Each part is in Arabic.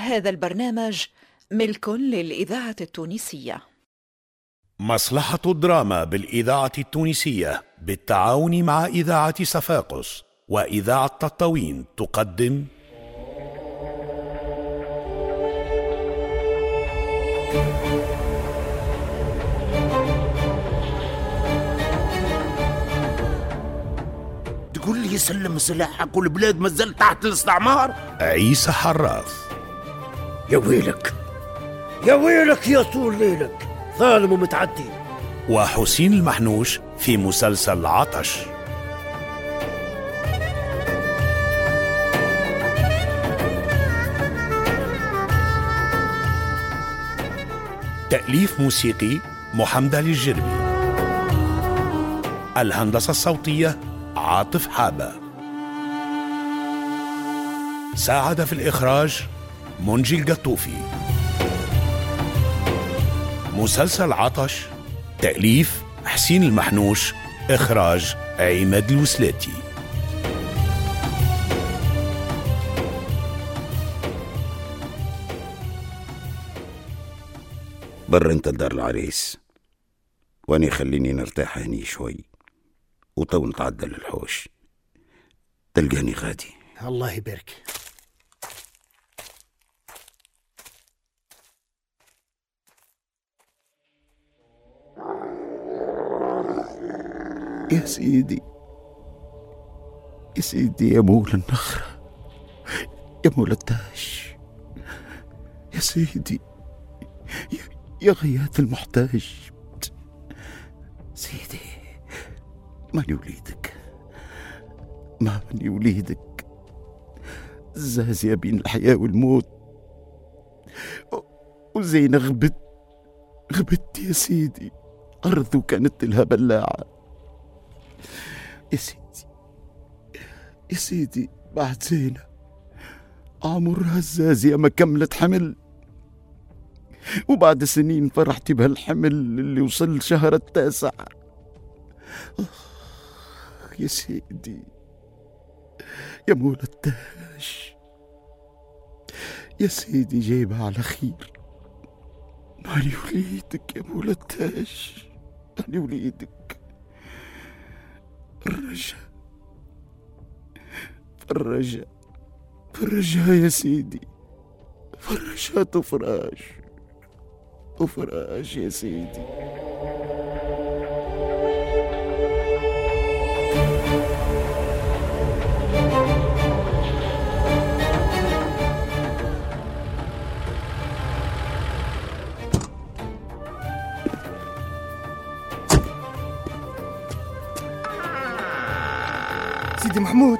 هذا البرنامج ملك للإذاعة التونسية. مصلحة الدراما بالإذاعة التونسية بالتعاون مع إذاعة صفاقس وإذاعة تطاوين تقدم. تقول لي سلم سلاحك والبلاد مازال تحت الاستعمار؟ عيسى حراث. يا ويلك. يا ويلك يا طول ليلك. ظالم ومتعدي. وحسين المحنوش في مسلسل عطش. تأليف موسيقي محمد علي الجربي. الهندسة الصوتية عاطف حابة. ساعد في الإخراج منجي القطوفي. مسلسل عطش تأليف حسين المحنوش إخراج عماد الوسلاتي. بر انت لدار العريس واني خليني نرتاح هني شوي وتو نتعدى للحوش تلقاني غادي. الله يبارك. يا سيدي. يا سيدي يا مولى النخرة. يا مولى التاج يا سيدي. يا, يا غياث المحتاج. سيدي ماني وليدك ما ماني وليدك زازية بين الحياة والموت. وزين غبت غبت يا سيدي. أرض كانت لها بلاعة يا سيدي يا سيدي بعد زينة عمرها الزازية ما كملت حمل وبعد سنين فرحتي بهالحمل اللي وصل شهر التاسع يا سيدي يا مولى التاج يا سيدي جايبها على خير ماني وليدك يا مولى التاج ماني وليدك الرجاء الرجاء فرجها يا سيدي. فرجها تفراش تفراش يا سيدي. محمود.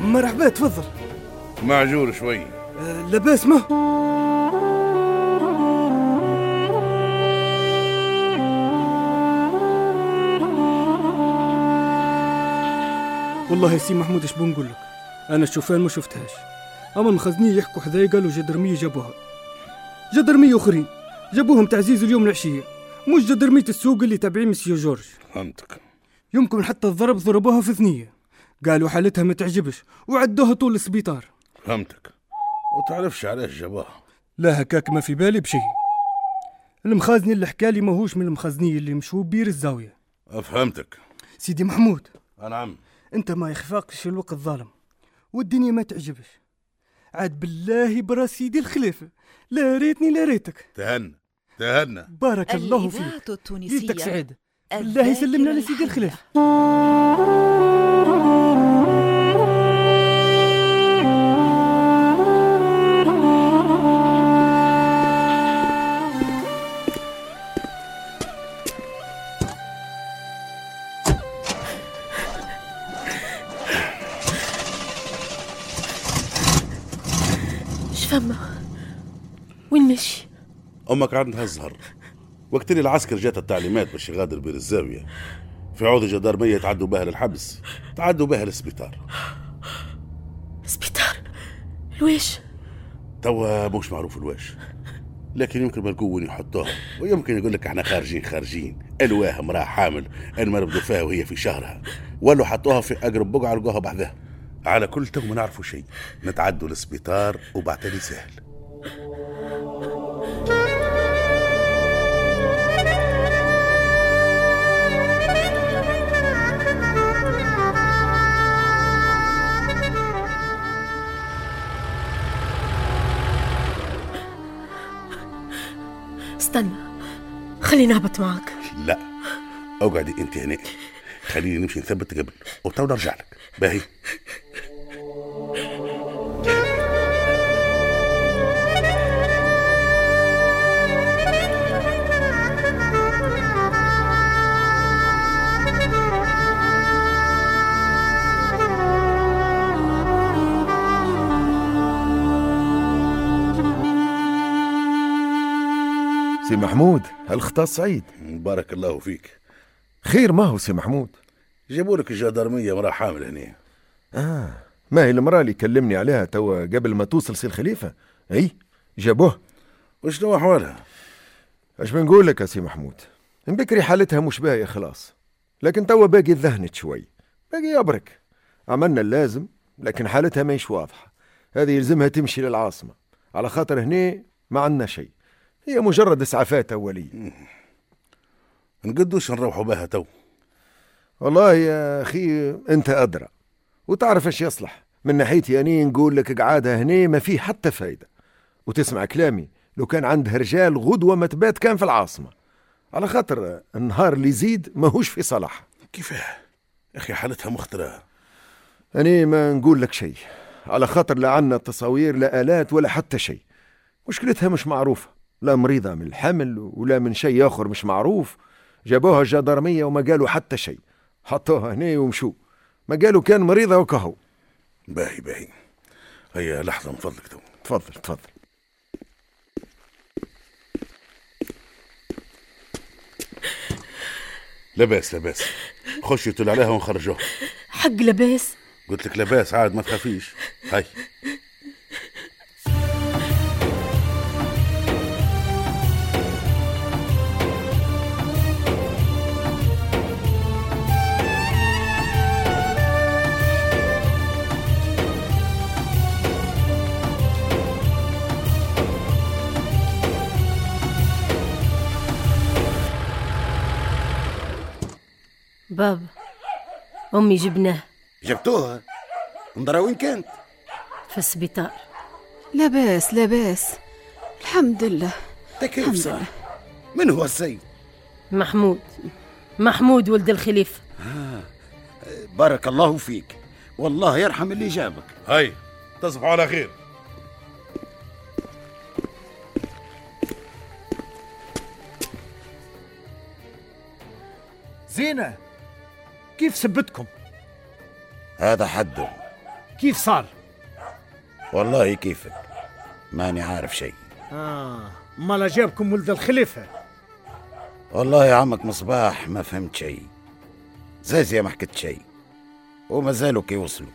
مرحبا تفضل. معجور شوي. أه لاباس ما؟ والله يا سي محمود اش بنقول لك؟ أنا الشوفان ما شفتهاش. أما المخزنية يحكوا حذايا قالوا جدرمية جابوها. جدرمية أخرين. جابوهم تعزيز اليوم العشية. مش جدرمية السوق اللي تابعين مسيو جورج. فهمتك. يمكن حتى الضرب ضربوها في ثنية. قالوا حالتها ما تعجبش وعدوها طول السبيطار. فهمتك. وتعرفش علاش جابوها؟ لا هكاك ما في بالي بشيء المخازني اللي حكالي ماهوش من المخازنية اللي مشهور بير الزاوية. فهمتك. سيدي محمود. نعم أنت ما يخفاقش الوقت ظالم والدنيا ما تعجبش. عاد بالله برا سيدي الخلافة لا ريتني لا ريتك. تهنى تهنى. بارك الله فيك. ليلتك التونسية. سعيدة. بالله يسلمنا لسيدي الحية. الخلافة شفما وين ماشي؟ أمك عندها الزهر وقت اللي العسكر جات التعليمات باش يغادر بير الزاوية في عوض الجدارمية تعدوا بها للحبس تعدوا بها للسبيطار. سبيطار؟ الواش؟ توا مش معروف الواش لكن يمكن وين يحطوها ويمكن يقول لك إحنا خارجين خارجين. الواه امراه حامل المرض فيها وهي في شهرها ولو حطوها في أقرب بقعة لقوها بعدها. على كل تو ما نعرفوا شيء. نتعدوا للسبيطار وبعتلي سهل. استنى خليني أهبط معك. لا اقعدي أنت هنا خليني نمشي نثبت قبل. وتو نرجع لك. باهي. سي محمود هالخطا سعيد؟ بارك الله فيك. خير ما هو سي محمود؟ جابوا لك الجدرمية مرا حامل هنا آه ما هي المرأة اللي كلمني عليها توا قبل ما توصل سي الخليفة؟ أي جابوه. وشنو أحوالها؟ اش بنقول لك يا سي محمود؟ من بكري حالتها مش باهية خلاص. لكن توا باقي ذهنت شوي باقي يبرك. عملنا اللازم لكن حالتها ماهيش واضحة. هذه يلزمها تمشي للعاصمة. على خاطر هنا ما عندنا شيء. هي مجرد إسعافات أولية. نقدوش نروحوا بها تو؟ والله يا أخي أنت أدرى. وتعرف إيش يصلح. من ناحيتي أني نقول لك قعادة هنا ما فيه حتى فايدة. وتسمع كلامي. لو كان عندها رجال غدوة ما تبات كان في العاصمة. على خاطر النهار اللي يزيد ماهوش في صلاح. كيفاه؟ أخي حالتها مخترة أنا ما نقول لك شيء. على خاطر لا عنا تصاوير لا آلات ولا حتى شيء. مشكلتها مش معروفة. لا مريضة من الحمل ولا من شيء آخر مش معروف. جابوها الجدرمية وما قالوا حتى شيء. حطوها هنا ومشوا. ما قالوا كان مريضة وكهو. باهي باهي. هيا لحظة من فضلك تو. تفضل تفضل. لاباس لاباس خشي تل عليها ونخرجوها. حق لباس. قلت لك لاباس عاد ما تخافيش. هاي. بابا أمي جبناه. جبتوها؟ انظرا وين كانت؟ في السبيطار. لاباس لاباس. الحمد لله. تا كيف الحمد صار. من هو السيد؟ محمود. محمود ولد الخليفة بارك الله فيك. والله يرحم اللي جابك. هاي تصبحوا على خير. زينة كيف سبتكم؟ هذا حده كيف صار؟ والله كيفك ماني عارف شيء. آه ما لا جابكم ولد الخليفة. والله يا عمك مصباح ما فهمت شيء. زازية ما حكت شيء. وما زالوا كي وصلوا.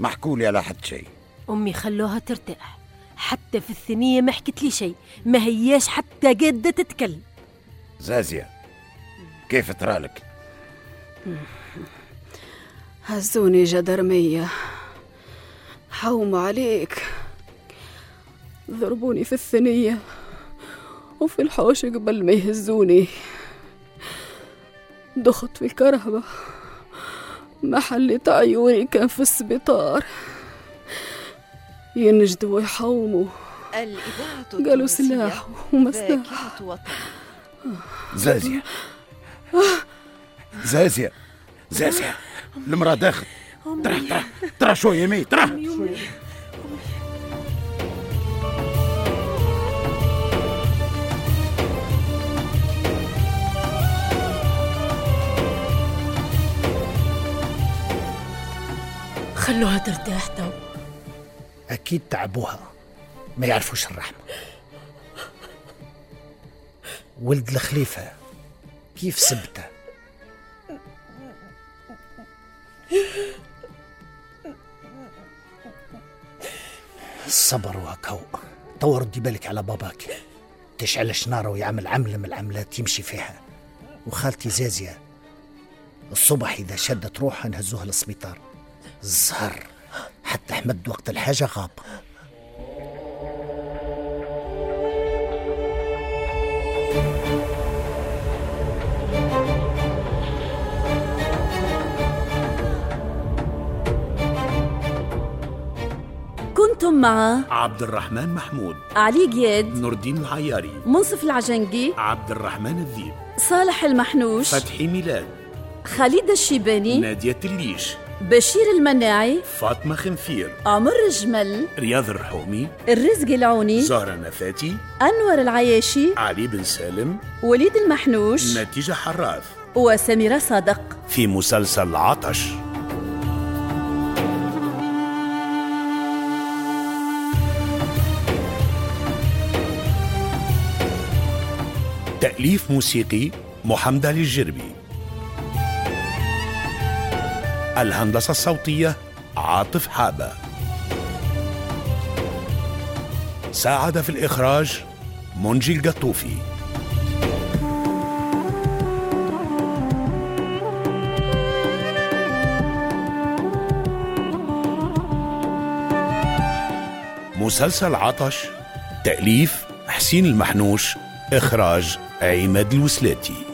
ما حكوا لي على حد شيء. أمي خلوها ترتاح. حتى في الثنية ما حكت لي شيء. ما هياش حتى قادة تتكلم. زازية كيف ترالك هزوني جدرمية. حوم عليك. ضربوني في الثنية وفي الحوش قبل ما يهزوني. دخت في الكرهبة. محل عيوني كان في السبيطار. ينجدوا ويحوموا. قالوا سلاح ومسلاح. زازية. زازية. زازية. المرأة داخل. ترى ترى ترى شوية يمين ترى خلوها ترتاح تو. أكيد تعبوها. ما يعرفوش الرحمة. ولد الخليفة كيف سبته؟ الصبر وهكو تو ردي بالك على باباك. تشعل شنارة ويعمل عملة من العملات يمشي فيها. وخالتي زازية الصبح إذا شدت روحها نهزوها للسبيطار الزهر حتى أحمد وقت الحاجة غاب. مع عبد الرحمن محمود علي جياد نور الدين العياري منصف العجنقي عبد الرحمن الذيب صالح المحنوش فتحي ميلاد خالد الشيباني نادية الليش بشير المناعي فاطمة خنفير عمر الجمل رياض الرحومي الرزق العوني زهرة نفاتي أنور العياشي علي بن سالم وليد المحنوش نتيجة حراث. وسميرة صادق. في مسلسل عطش. تأليف موسيقي محمد علي الجربي. الهندسة الصوتية عاطف حابة. ساعد في الإخراج منجي القطوفي. مسلسل عطش تأليف حسين المحنوش إخراج عماد الوسلاتي.